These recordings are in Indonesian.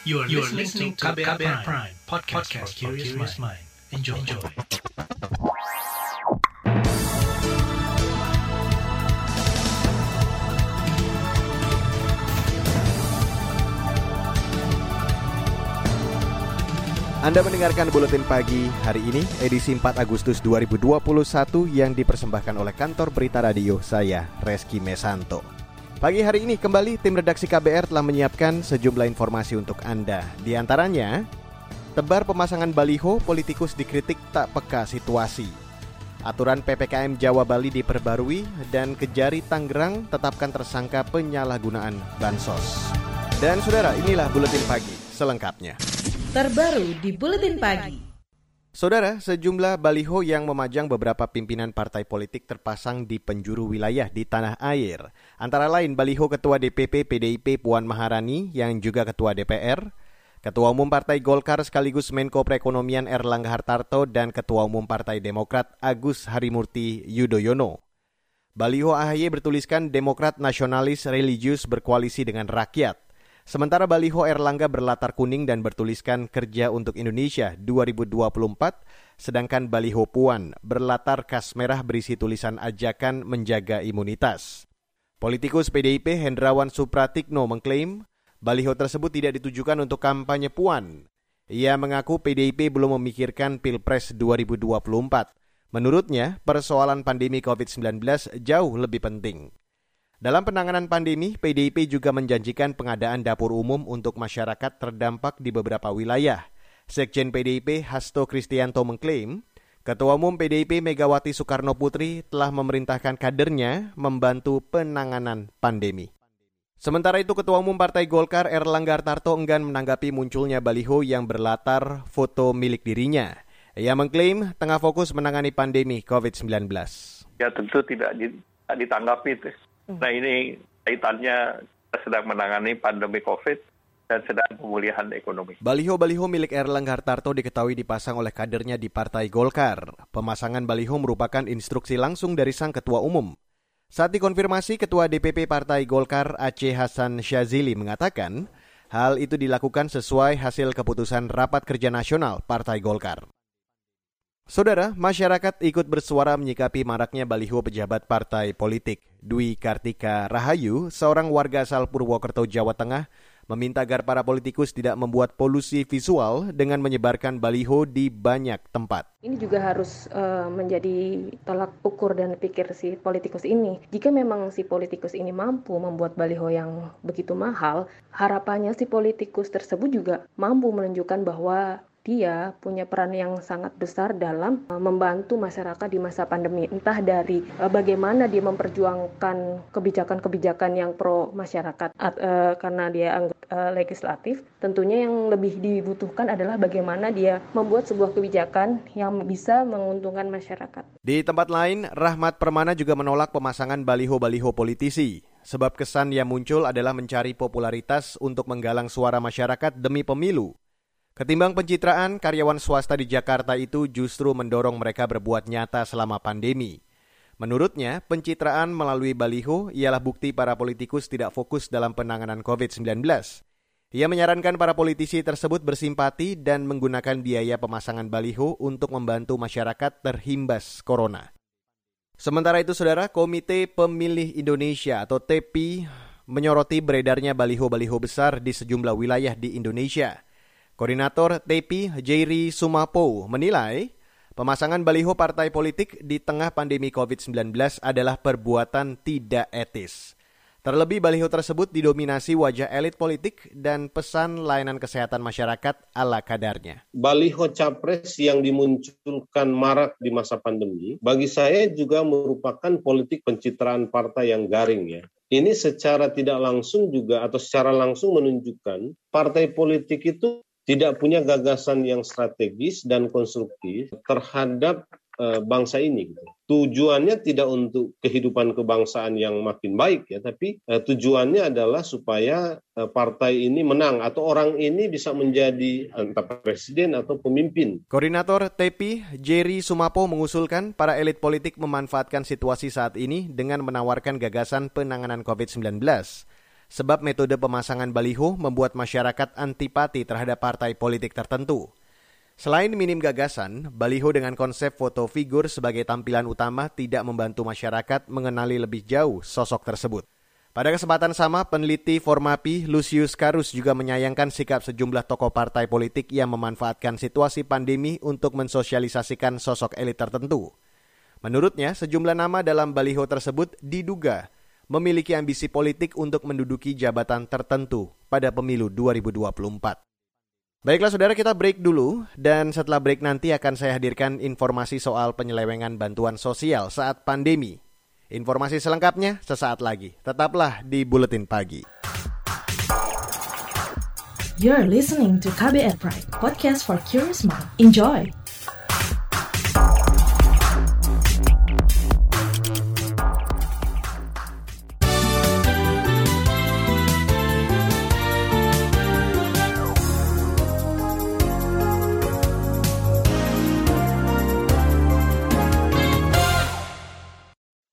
You are, you are listening to KBR, KBR Prime, Prime podcast, podcast for curious mind. Enjoy. Enjoy. Anda mendengarkan Buletin Pagi hari ini, edisi 4 Agustus 2021 yang dipersembahkan oleh kantor berita radio saya, Reski Mesanto. Pagi hari ini kembali tim redaksi KBR telah menyiapkan sejumlah informasi untuk Anda. Di antaranya, tebar pemasangan baliho politikus dikritik tak peka situasi. Aturan PPKM Jawa Bali diperbarui dan Kejari Tangerang tetapkan tersangka penyalahgunaan bansos. Dan saudara, inilah Buletin Pagi selengkapnya. Terbaru di Buletin Pagi. Saudara, sejumlah baliho yang memajang beberapa pimpinan partai politik terpasang di penjuru wilayah di tanah air. Antara lain baliho Ketua DPP PDIP Puan Maharani yang juga Ketua DPR, Ketua Umum Partai Golkar sekaligus Menko Perekonomian Erlangga Hartarto dan Ketua Umum Partai Demokrat Agus Harimurti Yudhoyono. Baliho AHY bertuliskan Demokrat Nasionalis Religius berkoalisi dengan rakyat. Sementara baliho Erlangga berlatar kuning dan bertuliskan Kerja untuk Indonesia 2024, sedangkan baliho Puan berlatar kas merah berisi tulisan ajakan menjaga imunitas. Politikus PDIP Hendrawan Supratikno mengklaim baliho tersebut tidak ditujukan untuk kampanye Puan. Ia mengaku PDIP belum memikirkan Pilpres 2024. Menurutnya, persoalan pandemi COVID-19 jauh lebih penting. Dalam penanganan pandemi, PDIP juga menjanjikan pengadaan dapur umum untuk masyarakat terdampak di beberapa wilayah. Sekjen PDIP Hasto Kristianto mengklaim, Ketua Umum PDIP Megawati Soekarno Putri telah memerintahkan kadernya membantu penanganan pandemi. Sementara itu Ketua Umum Partai Golkar Erlangga Tarto enggan menanggapi munculnya baliho yang berlatar foto milik dirinya. Ia mengklaim tengah fokus menangani pandemi COVID-19. Ya tentu tidak ditanggapi Nah ini kaitannya kita sedang menangani pandemi COVID dan sedang pemulihan ekonomi. Baliho-baliho milik Erlangga Hartarto diketahui dipasang oleh kadernya di Partai Golkar. Pemasangan baliho merupakan instruksi langsung dari sang ketua umum. Saat dikonfirmasi, Ketua DPP Partai Golkar Aceh Hasan Syazili mengatakan, hal itu dilakukan sesuai hasil keputusan Rapat Kerja Nasional Partai Golkar. Saudara, masyarakat ikut bersuara menyikapi maraknya baliho pejabat partai politik. Dwi Kartika Rahayu, seorang warga asal Purwokerto, Jawa Tengah, meminta agar para politikus tidak membuat polusi visual dengan menyebarkan baliho di banyak tempat. Ini juga harus uh, menjadi tolak ukur dan pikir si politikus ini. Jika memang si politikus ini mampu membuat baliho yang begitu mahal, harapannya si politikus tersebut juga mampu menunjukkan bahwa dia punya peran yang sangat besar dalam uh, membantu masyarakat di masa pandemi. Entah dari uh, bagaimana dia memperjuangkan kebijakan-kebijakan yang pro masyarakat uh, karena dia anggota legislatif. Tentunya yang lebih dibutuhkan adalah bagaimana dia membuat sebuah kebijakan yang bisa menguntungkan masyarakat. Di tempat lain, Rahmat Permana juga menolak pemasangan baliho-baliho politisi. Sebab kesan yang muncul adalah mencari popularitas untuk menggalang suara masyarakat demi pemilu. Ketimbang pencitraan, karyawan swasta di Jakarta itu justru mendorong mereka berbuat nyata selama pandemi. Menurutnya, pencitraan melalui baliho ialah bukti para politikus tidak fokus dalam penanganan COVID-19. Ia menyarankan para politisi tersebut bersimpati dan menggunakan biaya pemasangan baliho untuk membantu masyarakat terhimbas corona. Sementara itu, saudara, Komite Pemilih Indonesia atau TEPI menyoroti beredarnya baliho-baliho besar di sejumlah wilayah di Indonesia – Koordinator TEPI Jerry Sumapo menilai pemasangan baliho partai politik di tengah pandemi COVID-19 adalah perbuatan tidak etis. Terlebih baliho tersebut didominasi wajah elit politik dan pesan layanan kesehatan masyarakat ala kadarnya. Baliho capres yang dimunculkan marak di masa pandemi, bagi saya juga merupakan politik pencitraan partai yang garing ya. Ini secara tidak langsung juga atau secara langsung menunjukkan partai politik itu tidak punya gagasan yang strategis dan konstruktif terhadap uh, bangsa ini. Gitu. Tujuannya tidak untuk kehidupan kebangsaan yang makin baik ya, tapi uh, tujuannya adalah supaya uh, partai ini menang atau orang ini bisa menjadi entah presiden atau pemimpin. Koordinator TEPI Jerry Sumapo mengusulkan para elit politik memanfaatkan situasi saat ini dengan menawarkan gagasan penanganan COVID-19. Sebab metode pemasangan baliho membuat masyarakat antipati terhadap partai politik tertentu. Selain minim gagasan, baliho dengan konsep foto figur sebagai tampilan utama tidak membantu masyarakat mengenali lebih jauh sosok tersebut. Pada kesempatan sama, peneliti Formapi Lucius Karus juga menyayangkan sikap sejumlah tokoh partai politik yang memanfaatkan situasi pandemi untuk mensosialisasikan sosok elit tertentu. Menurutnya, sejumlah nama dalam baliho tersebut diduga memiliki ambisi politik untuk menduduki jabatan tertentu pada pemilu 2024. Baiklah saudara kita break dulu dan setelah break nanti akan saya hadirkan informasi soal penyelewengan bantuan sosial saat pandemi. Informasi selengkapnya sesaat lagi. Tetaplah di Buletin Pagi. You're listening to KBR Pride, podcast for curious mind. Enjoy!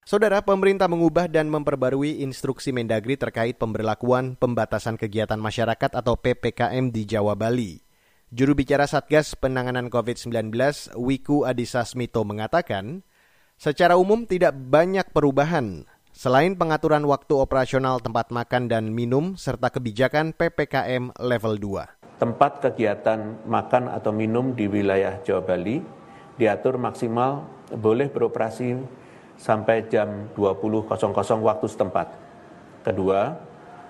Saudara, pemerintah mengubah dan memperbarui instruksi Mendagri terkait pemberlakuan pembatasan kegiatan masyarakat atau PPKM di Jawa Bali. Juru bicara Satgas Penanganan COVID-19, Wiku Adhisa Smito mengatakan, secara umum tidak banyak perubahan selain pengaturan waktu operasional tempat makan dan minum serta kebijakan PPKM level 2. Tempat kegiatan makan atau minum di wilayah Jawa Bali diatur maksimal boleh beroperasi sampai jam 20.00 waktu setempat. Kedua,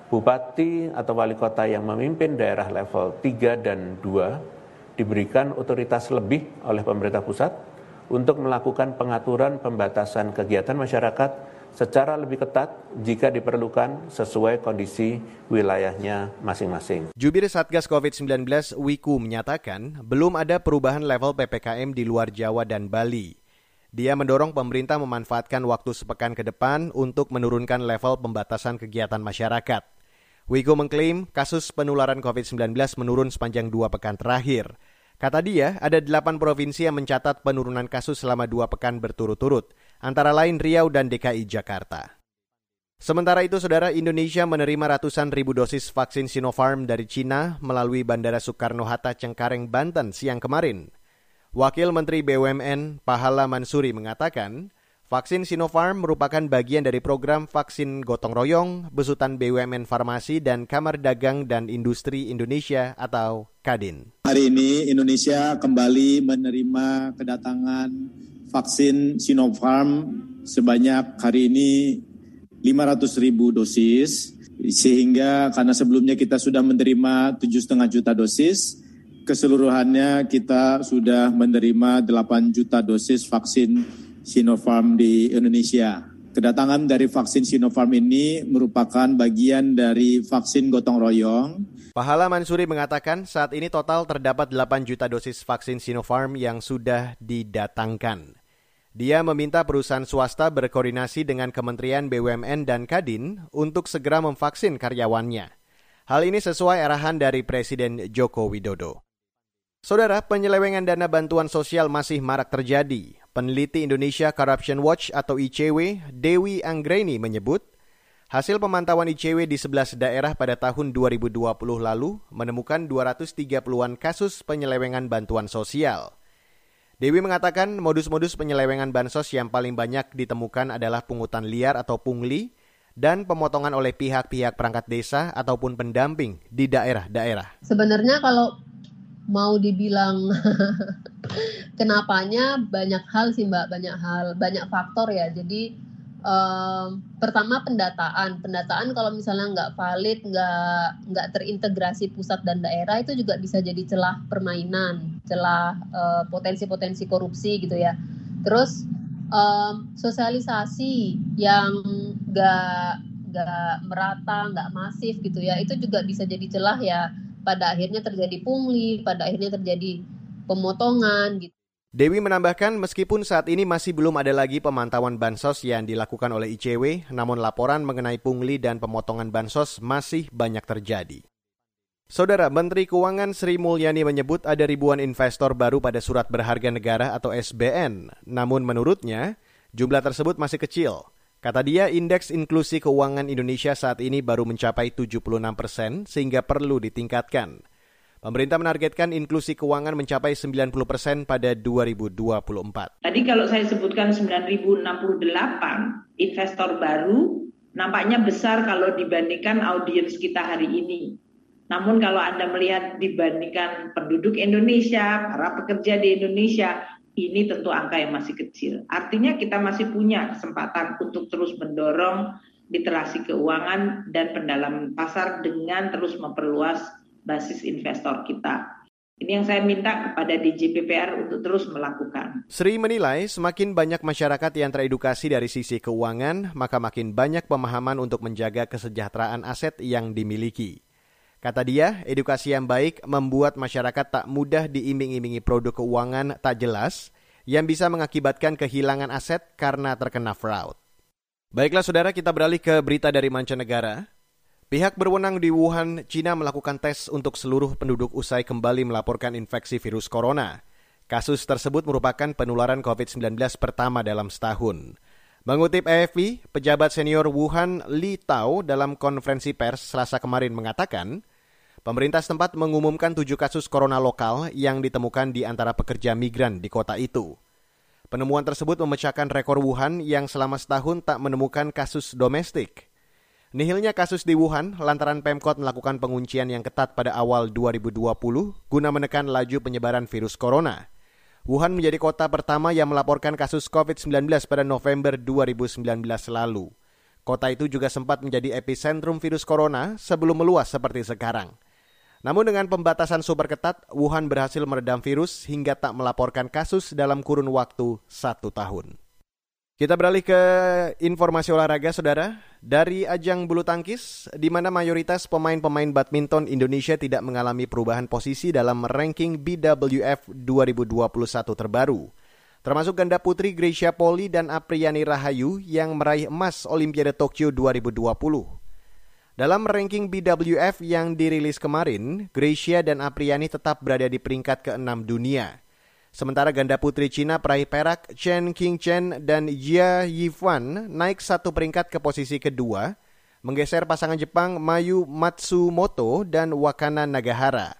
bupati atau wali kota yang memimpin daerah level 3 dan 2 diberikan otoritas lebih oleh pemerintah pusat untuk melakukan pengaturan pembatasan kegiatan masyarakat secara lebih ketat jika diperlukan sesuai kondisi wilayahnya masing-masing. Jubir Satgas COVID-19 Wiku menyatakan belum ada perubahan level PPKM di luar Jawa dan Bali. Dia mendorong pemerintah memanfaatkan waktu sepekan ke depan untuk menurunkan level pembatasan kegiatan masyarakat. Wigo mengklaim kasus penularan COVID-19 menurun sepanjang dua pekan terakhir. Kata dia, ada delapan provinsi yang mencatat penurunan kasus selama dua pekan berturut-turut, antara lain Riau dan DKI Jakarta. Sementara itu, saudara Indonesia menerima ratusan ribu dosis vaksin Sinopharm dari Cina melalui Bandara Soekarno-Hatta Cengkareng, Banten siang kemarin. Wakil Menteri BUMN Pahala Mansuri mengatakan, vaksin Sinopharm merupakan bagian dari program vaksin gotong royong besutan BUMN Farmasi dan Kamar Dagang dan Industri Indonesia atau Kadin. Hari ini Indonesia kembali menerima kedatangan vaksin Sinopharm sebanyak hari ini 500 ribu dosis sehingga karena sebelumnya kita sudah menerima 7,5 juta dosis keseluruhannya kita sudah menerima 8 juta dosis vaksin Sinopharm di Indonesia. Kedatangan dari vaksin Sinopharm ini merupakan bagian dari vaksin gotong royong. Pahala Mansuri mengatakan saat ini total terdapat 8 juta dosis vaksin Sinopharm yang sudah didatangkan. Dia meminta perusahaan swasta berkoordinasi dengan Kementerian BUMN dan Kadin untuk segera memvaksin karyawannya. Hal ini sesuai arahan dari Presiden Joko Widodo. Saudara, penyelewengan dana bantuan sosial masih marak terjadi. Peneliti Indonesia Corruption Watch atau ICW, Dewi Anggreni menyebut, hasil pemantauan ICW di 11 daerah pada tahun 2020 lalu menemukan 230-an kasus penyelewengan bantuan sosial. Dewi mengatakan modus-modus penyelewengan bansos yang paling banyak ditemukan adalah pungutan liar atau pungli dan pemotongan oleh pihak-pihak perangkat desa ataupun pendamping di daerah-daerah. Sebenarnya kalau mau dibilang kenapanya banyak hal sih mbak banyak hal banyak faktor ya. Jadi um, pertama pendataan. Pendataan kalau misalnya nggak valid nggak nggak terintegrasi pusat dan daerah itu juga bisa jadi celah permainan celah uh, potensi-potensi korupsi gitu ya. Terus um, sosialisasi yang nggak nggak merata nggak masif gitu ya itu juga bisa jadi celah ya pada akhirnya terjadi pungli, pada akhirnya terjadi pemotongan gitu. Dewi menambahkan meskipun saat ini masih belum ada lagi pemantauan bansos yang dilakukan oleh ICW, namun laporan mengenai pungli dan pemotongan bansos masih banyak terjadi. Saudara Menteri Keuangan Sri Mulyani menyebut ada ribuan investor baru pada surat berharga negara atau SBN. Namun menurutnya, jumlah tersebut masih kecil Kata dia, indeks inklusi keuangan Indonesia saat ini baru mencapai 76 persen sehingga perlu ditingkatkan. Pemerintah menargetkan inklusi keuangan mencapai 90 persen pada 2024. Tadi kalau saya sebutkan 9.068 investor baru, nampaknya besar kalau dibandingkan audiens kita hari ini. Namun kalau Anda melihat dibandingkan penduduk Indonesia, para pekerja di Indonesia, ini tentu angka yang masih kecil. Artinya kita masih punya kesempatan untuk terus mendorong literasi keuangan dan pendalaman pasar dengan terus memperluas basis investor kita. Ini yang saya minta kepada DJPPR untuk terus melakukan. Sri menilai semakin banyak masyarakat yang teredukasi dari sisi keuangan, maka makin banyak pemahaman untuk menjaga kesejahteraan aset yang dimiliki. Kata dia, edukasi yang baik membuat masyarakat tak mudah diiming-imingi produk keuangan tak jelas yang bisa mengakibatkan kehilangan aset karena terkena fraud. Baiklah saudara, kita beralih ke berita dari mancanegara. Pihak berwenang di Wuhan, Cina melakukan tes untuk seluruh penduduk usai kembali melaporkan infeksi virus corona. Kasus tersebut merupakan penularan COVID-19 pertama dalam setahun. Mengutip AFP, pejabat senior Wuhan Li Tao dalam konferensi pers selasa kemarin mengatakan, pemerintah setempat mengumumkan tujuh kasus corona lokal yang ditemukan di antara pekerja migran di kota itu. Penemuan tersebut memecahkan rekor Wuhan yang selama setahun tak menemukan kasus domestik. Nihilnya kasus di Wuhan lantaran Pemkot melakukan penguncian yang ketat pada awal 2020 guna menekan laju penyebaran virus corona. Wuhan menjadi kota pertama yang melaporkan kasus COVID-19 pada November 2019 lalu. Kota itu juga sempat menjadi epicentrum virus corona sebelum meluas seperti sekarang. Namun dengan pembatasan super ketat, Wuhan berhasil meredam virus hingga tak melaporkan kasus dalam kurun waktu satu tahun. Kita beralih ke informasi olahraga, saudara. Dari ajang bulu tangkis, di mana mayoritas pemain-pemain badminton Indonesia tidak mengalami perubahan posisi dalam ranking BWF 2021 terbaru. Termasuk ganda putri Gracia Poli dan Apriani Rahayu yang meraih emas Olimpiade Tokyo 2020. Dalam ranking BWF yang dirilis kemarin, Gracia dan Apriani tetap berada di peringkat ke-6 dunia. Sementara ganda putri Cina peraih perak Chen Qingchen dan Jia Yifan naik satu peringkat ke posisi kedua, menggeser pasangan Jepang Mayu Matsumoto dan Wakana Nagahara.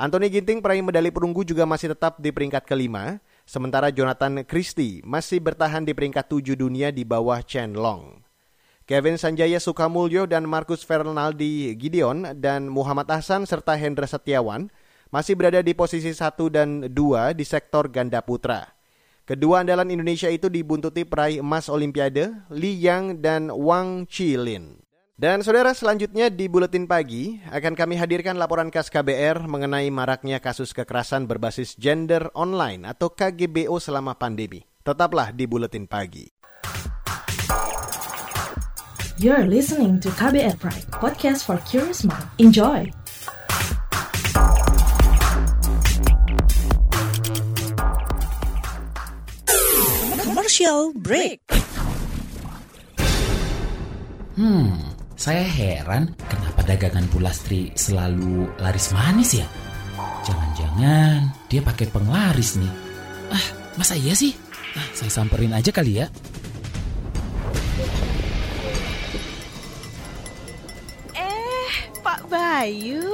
Anthony Ginting peraih medali perunggu juga masih tetap di peringkat kelima, sementara Jonathan Christie masih bertahan di peringkat tujuh dunia di bawah Chen Long. Kevin Sanjaya Sukamulyo dan Marcus Fernaldi Gideon dan Muhammad Hasan serta Hendra Setiawan masih berada di posisi 1 dan 2 di sektor ganda putra. Kedua andalan Indonesia itu dibuntuti peraih emas Olimpiade, Li Yang dan Wang Chilin. Dan saudara selanjutnya di Buletin Pagi akan kami hadirkan laporan khas KBR mengenai maraknya kasus kekerasan berbasis gender online atau KGBO selama pandemi. Tetaplah di Buletin Pagi. You're listening to KBR Pride, podcast for curious mind. Enjoy! Commercial break. Hmm, saya heran kenapa dagangan Bulastri selalu laris manis ya? Jangan-jangan dia pakai penglaris nih. Ah, masa iya sih? Ah, saya samperin aja kali ya. Eh, Pak Bayu,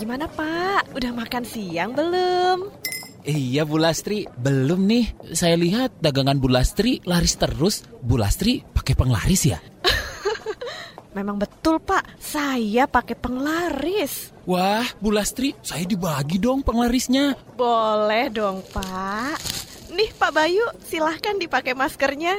gimana Pak? Udah makan siang belum? Iya Bu Lastri, belum nih. Saya lihat dagangan Bu Lastri laris terus. Bu Lastri pakai penglaris ya? Memang betul Pak, saya pakai penglaris. Wah, Bu Lastri, saya dibagi dong penglarisnya. Boleh dong Pak. Nih Pak Bayu, silahkan dipakai maskernya.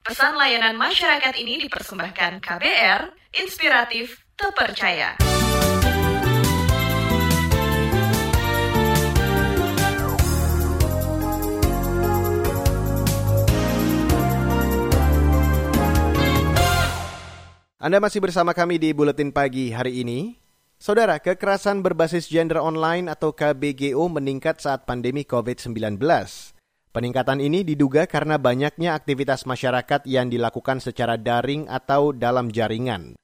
Pesan layanan masyarakat ini dipersembahkan KBR, inspiratif, terpercaya. Anda masih bersama kami di Buletin Pagi hari ini. Saudara, kekerasan berbasis gender online atau KBGO meningkat saat pandemi COVID-19. Peningkatan ini diduga karena banyaknya aktivitas masyarakat yang dilakukan secara daring atau dalam jaringan.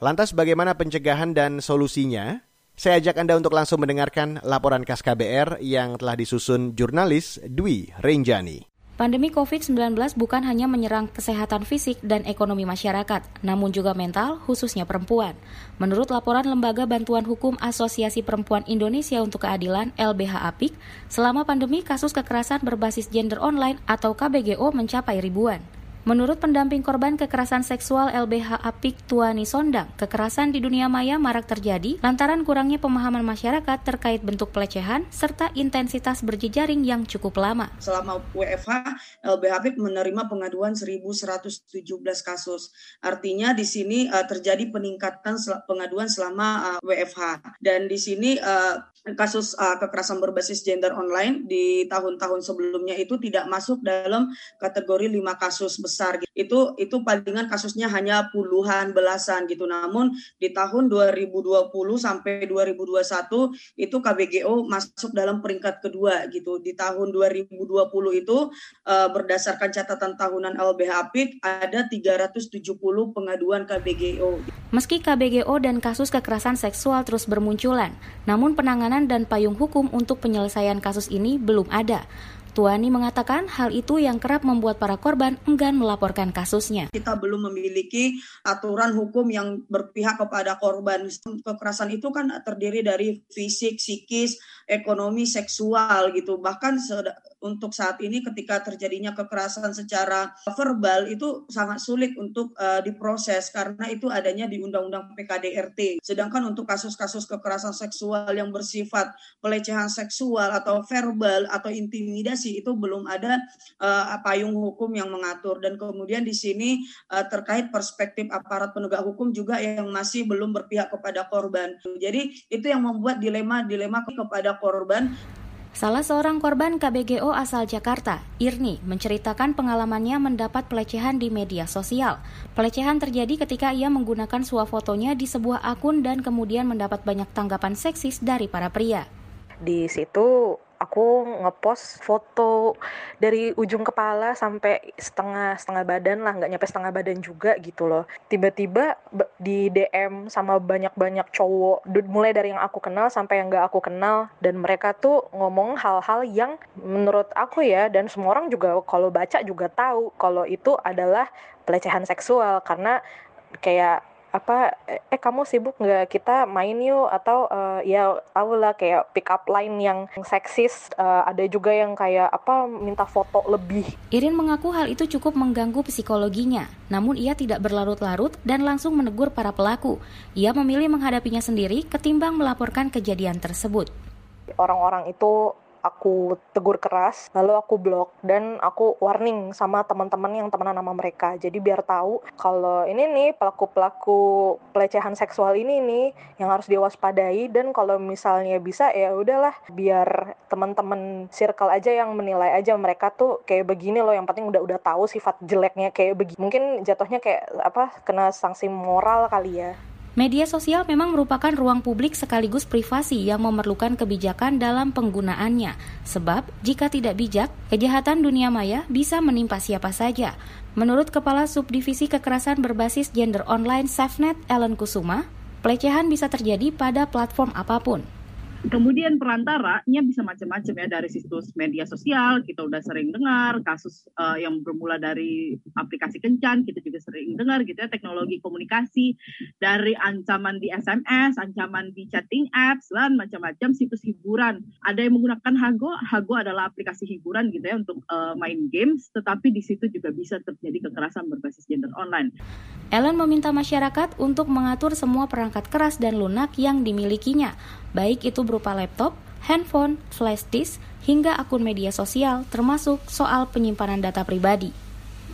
Lantas bagaimana pencegahan dan solusinya? Saya ajak Anda untuk langsung mendengarkan laporan khas KBR yang telah disusun jurnalis Dwi Renjani. Pandemi COVID-19 bukan hanya menyerang kesehatan fisik dan ekonomi masyarakat, namun juga mental, khususnya perempuan. Menurut laporan Lembaga Bantuan Hukum Asosiasi Perempuan Indonesia untuk Keadilan LBH APIK, selama pandemi kasus kekerasan berbasis gender online atau KBGO mencapai ribuan. Menurut pendamping korban kekerasan seksual LBH Apik Tuani Sondang, kekerasan di dunia maya marak terjadi lantaran kurangnya pemahaman masyarakat terkait bentuk pelecehan serta intensitas berjejaring yang cukup lama. Selama WFH, LBH Apik menerima pengaduan 1.117 kasus. Artinya di sini uh, terjadi peningkatan pengaduan selama uh, eh, WFH. Dan di sini uh, kasus uh, kekerasan berbasis gender online di tahun-tahun sebelumnya itu tidak masuk dalam kategori lima kasus besar gitu. itu itu palingan kasusnya hanya puluhan belasan gitu. Namun di tahun 2020 sampai 2021 itu KBGO masuk dalam peringkat kedua gitu. Di tahun 2020 itu uh, berdasarkan catatan tahunan LBH Apik ada 370 pengaduan KBGO meski KBGO dan kasus kekerasan seksual terus bermunculan namun penanganan dan payung hukum untuk penyelesaian kasus ini belum ada Tuani mengatakan hal itu yang kerap membuat para korban enggan melaporkan kasusnya. Kita belum memiliki aturan hukum yang berpihak kepada korban. Kekerasan itu kan terdiri dari fisik, psikis, ekonomi, seksual gitu. Bahkan untuk saat ini ketika terjadinya kekerasan secara verbal itu sangat sulit untuk uh, diproses karena itu adanya di Undang-Undang PKDRT. Sedangkan untuk kasus-kasus kekerasan seksual yang bersifat pelecehan seksual atau verbal atau intimidasi itu belum ada uh, payung hukum yang mengatur dan kemudian di sini uh, terkait perspektif aparat penegak hukum juga yang masih belum berpihak kepada korban. Jadi itu yang membuat dilema-dilema kepada korban Salah seorang korban KBGO asal Jakarta, Irni, menceritakan pengalamannya mendapat pelecehan di media sosial. Pelecehan terjadi ketika ia menggunakan fotonya di sebuah akun dan kemudian mendapat banyak tanggapan seksis dari para pria. Di situ aku ngepost foto dari ujung kepala sampai setengah setengah badan lah nggak nyampe setengah badan juga gitu loh. Tiba-tiba di DM sama banyak-banyak cowok mulai dari yang aku kenal sampai yang nggak aku kenal dan mereka tuh ngomong hal-hal yang menurut aku ya dan semua orang juga kalau baca juga tahu kalau itu adalah pelecehan seksual. Karena kayak apa eh kamu sibuk nggak kita main yuk atau uh, ya tahu lah kayak pick up line yang seksis uh, ada juga yang kayak apa minta foto lebih. Irin mengaku hal itu cukup mengganggu psikologinya, namun ia tidak berlarut-larut dan langsung menegur para pelaku. Ia memilih menghadapinya sendiri ketimbang melaporkan kejadian tersebut. Orang-orang itu aku tegur keras, lalu aku blok dan aku warning sama teman-teman yang temenan sama mereka. Jadi biar tahu kalau ini nih pelaku-pelaku pelecehan seksual ini nih yang harus diwaspadai dan kalau misalnya bisa ya udahlah biar teman-teman circle aja yang menilai aja mereka tuh kayak begini loh yang penting udah udah tahu sifat jeleknya kayak begini. Mungkin jatuhnya kayak apa kena sanksi moral kali ya. Media sosial memang merupakan ruang publik sekaligus privasi yang memerlukan kebijakan dalam penggunaannya. Sebab, jika tidak bijak, kejahatan dunia maya bisa menimpa siapa saja. Menurut Kepala Subdivisi Kekerasan Berbasis Gender Online Safenet, Ellen Kusuma, pelecehan bisa terjadi pada platform apa pun. Kemudian perantaranya bisa macam-macam ya dari situs media sosial kita udah sering dengar kasus uh, yang bermula dari aplikasi kencan kita juga sering dengar gitu ya teknologi komunikasi dari ancaman di SMS, ancaman di chatting apps dan macam-macam situs hiburan. Ada yang menggunakan Hago, Hago adalah aplikasi hiburan gitu ya untuk uh, main games, tetapi di situ juga bisa terjadi kekerasan berbasis gender online. Ellen meminta masyarakat untuk mengatur semua perangkat keras dan lunak yang dimilikinya baik itu berupa laptop, handphone, flash disk, hingga akun media sosial, termasuk soal penyimpanan data pribadi.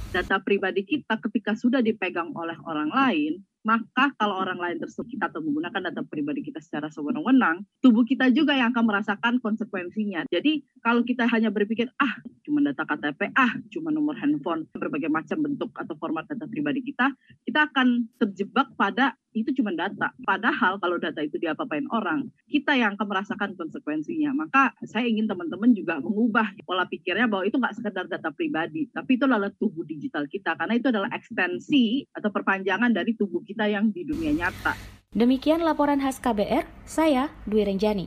Data pribadi kita ketika sudah dipegang oleh orang lain, maka kalau orang lain tersebut kita atau menggunakan data pribadi kita secara sewenang-wenang, tubuh kita juga yang akan merasakan konsekuensinya. Jadi kalau kita hanya berpikir, ah cuma data KTP, ah cuma nomor handphone, berbagai macam bentuk atau format data pribadi kita, kita akan terjebak pada itu cuma data. Padahal kalau data itu diapa-apain orang, kita yang akan merasakan konsekuensinya. Maka saya ingin teman-teman juga mengubah pola pikirnya bahwa itu nggak sekedar data pribadi, tapi itu adalah tubuh digital kita. Karena itu adalah ekstensi atau perpanjangan dari tubuh kita yang di dunia nyata. Demikian laporan khas KBR, saya Dwi Renjani.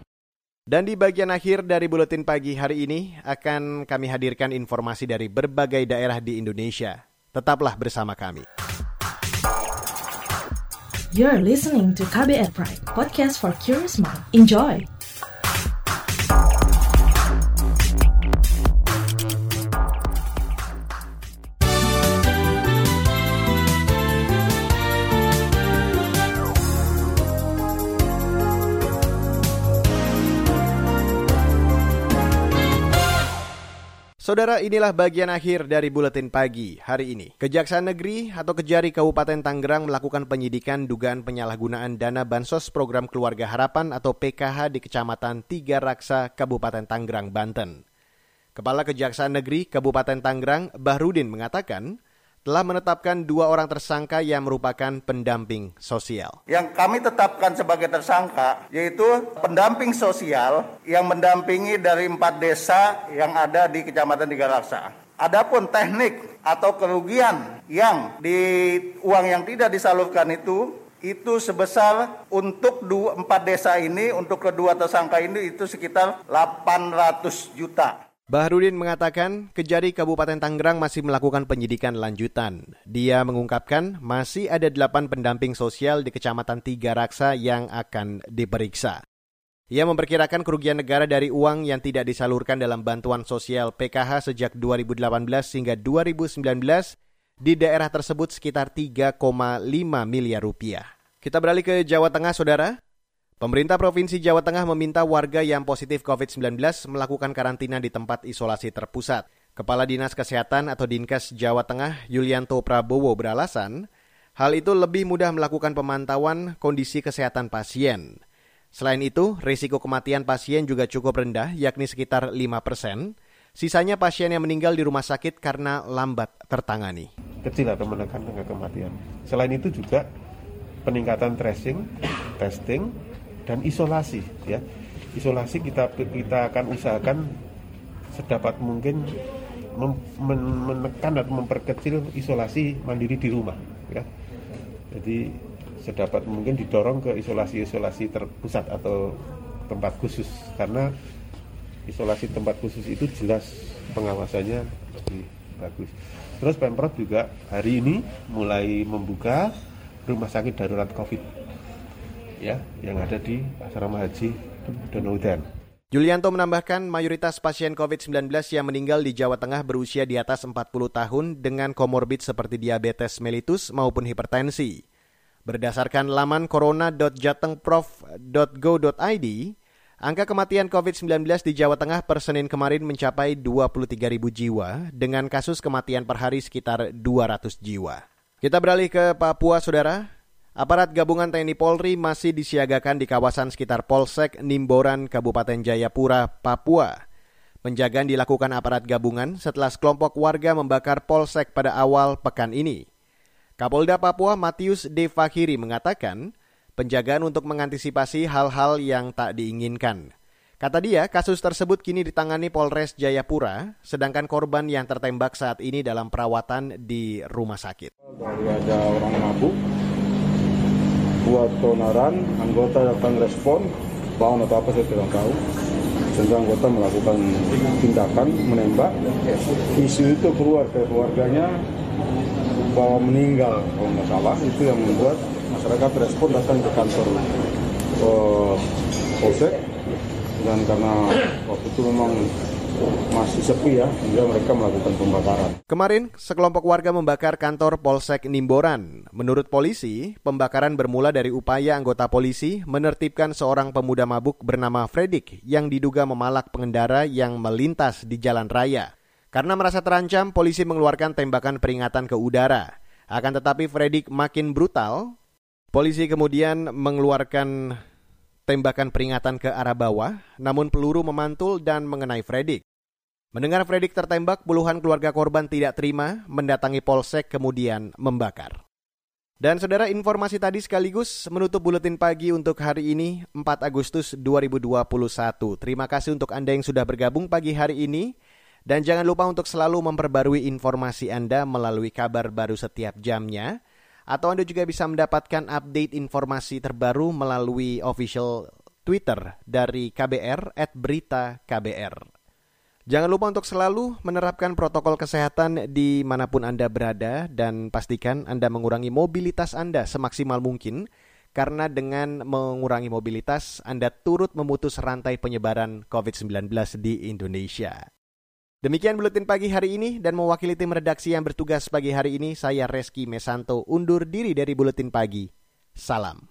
Dan di bagian akhir dari buletin pagi hari ini akan kami hadirkan informasi dari berbagai daerah di Indonesia. Tetaplah bersama kami. You're listening to KBR Pride, podcast for curious mind. Enjoy! Saudara, inilah bagian akhir dari buletin pagi hari ini. Kejaksaan Negeri atau Kejari Kabupaten Tangerang melakukan penyidikan dugaan penyalahgunaan dana Bansos Program Keluarga Harapan atau PKH di Kecamatan Tiga Raksa, Kabupaten Tangerang, Banten. Kepala Kejaksaan Negeri Kabupaten Tangerang, Bahrudin mengatakan, telah menetapkan dua orang tersangka yang merupakan pendamping sosial. Yang kami tetapkan sebagai tersangka yaitu pendamping sosial yang mendampingi dari empat desa yang ada di Kecamatan Tiga Raksa. Adapun teknik atau kerugian yang di uang yang tidak disalurkan itu itu sebesar untuk dua, empat desa ini untuk kedua tersangka ini itu sekitar 800 juta. Bahrudin mengatakan Kejari Kabupaten Tangerang masih melakukan penyidikan lanjutan. Dia mengungkapkan masih ada delapan pendamping sosial di Kecamatan Tiga Raksa yang akan diperiksa. Ia memperkirakan kerugian negara dari uang yang tidak disalurkan dalam bantuan sosial PKH sejak 2018 hingga 2019 di daerah tersebut sekitar 3,5 miliar rupiah. Kita beralih ke Jawa Tengah, Saudara. Pemerintah Provinsi Jawa Tengah meminta warga yang positif COVID-19 melakukan karantina di tempat isolasi terpusat. Kepala Dinas Kesehatan atau Dinkes Jawa Tengah, Yulianto Prabowo beralasan, hal itu lebih mudah melakukan pemantauan kondisi kesehatan pasien. Selain itu, risiko kematian pasien juga cukup rendah, yakni sekitar 5 persen. Sisanya pasien yang meninggal di rumah sakit karena lambat tertangani. Kecil atau menekan angka kematian. Selain itu juga peningkatan tracing, testing, dan isolasi ya. Isolasi kita kita akan usahakan sedapat mungkin mem, menekan atau memperkecil isolasi mandiri di rumah ya. Jadi sedapat mungkin didorong ke isolasi-isolasi terpusat atau tempat khusus. Karena isolasi tempat khusus itu jelas pengawasannya lebih bagus. Terus pemprov juga hari ini mulai membuka rumah sakit darurat covid ya yang ada di asrama haji Donaudan. Julianto menambahkan mayoritas pasien COVID-19 yang meninggal di Jawa Tengah berusia di atas 40 tahun dengan komorbid seperti diabetes mellitus maupun hipertensi. Berdasarkan laman corona.jatengprof.go.id, angka kematian COVID-19 di Jawa Tengah per Senin kemarin mencapai 23.000 jiwa dengan kasus kematian per hari sekitar 200 jiwa. Kita beralih ke Papua, Saudara. Aparat gabungan TNI Polri masih disiagakan di kawasan sekitar Polsek Nimboran, Kabupaten Jayapura, Papua. Penjagaan dilakukan aparat gabungan setelah sekelompok warga membakar Polsek pada awal pekan ini. Kapolda Papua Matius De mengatakan, penjagaan untuk mengantisipasi hal-hal yang tak diinginkan. Kata dia, kasus tersebut kini ditangani Polres Jayapura, sedangkan korban yang tertembak saat ini dalam perawatan di rumah sakit. Ada orang mabuk, buat tonaran, anggota datang respon, bawang atau apa saya tidak tahu. Sehingga anggota melakukan tindakan menembak. Isu itu keluar ke keluarganya bahwa meninggal kalau nggak salah itu yang membuat masyarakat respon datang ke kantor uh, polsek dan karena waktu itu memang masih sepi ya, sehingga mereka melakukan pembakaran. Kemarin, sekelompok warga membakar kantor Polsek Nimboran. Menurut polisi, pembakaran bermula dari upaya anggota polisi menertibkan seorang pemuda mabuk bernama Fredik yang diduga memalak pengendara yang melintas di jalan raya. Karena merasa terancam, polisi mengeluarkan tembakan peringatan ke udara. Akan tetapi Fredik makin brutal Polisi kemudian mengeluarkan tembakan peringatan ke arah bawah, namun peluru memantul dan mengenai Fredik. Mendengar Fredik tertembak, puluhan keluarga korban tidak terima, mendatangi polsek kemudian membakar. Dan saudara informasi tadi sekaligus menutup buletin pagi untuk hari ini 4 Agustus 2021. Terima kasih untuk Anda yang sudah bergabung pagi hari ini. Dan jangan lupa untuk selalu memperbarui informasi Anda melalui kabar baru setiap jamnya atau Anda juga bisa mendapatkan update informasi terbaru melalui official Twitter dari KBR at berita KBR. Jangan lupa untuk selalu menerapkan protokol kesehatan di mana pun Anda berada dan pastikan Anda mengurangi mobilitas Anda semaksimal mungkin karena dengan mengurangi mobilitas Anda turut memutus rantai penyebaran COVID-19 di Indonesia. Demikian buletin pagi hari ini dan mewakili tim redaksi yang bertugas pagi hari ini, saya Reski Mesanto undur diri dari buletin pagi. Salam.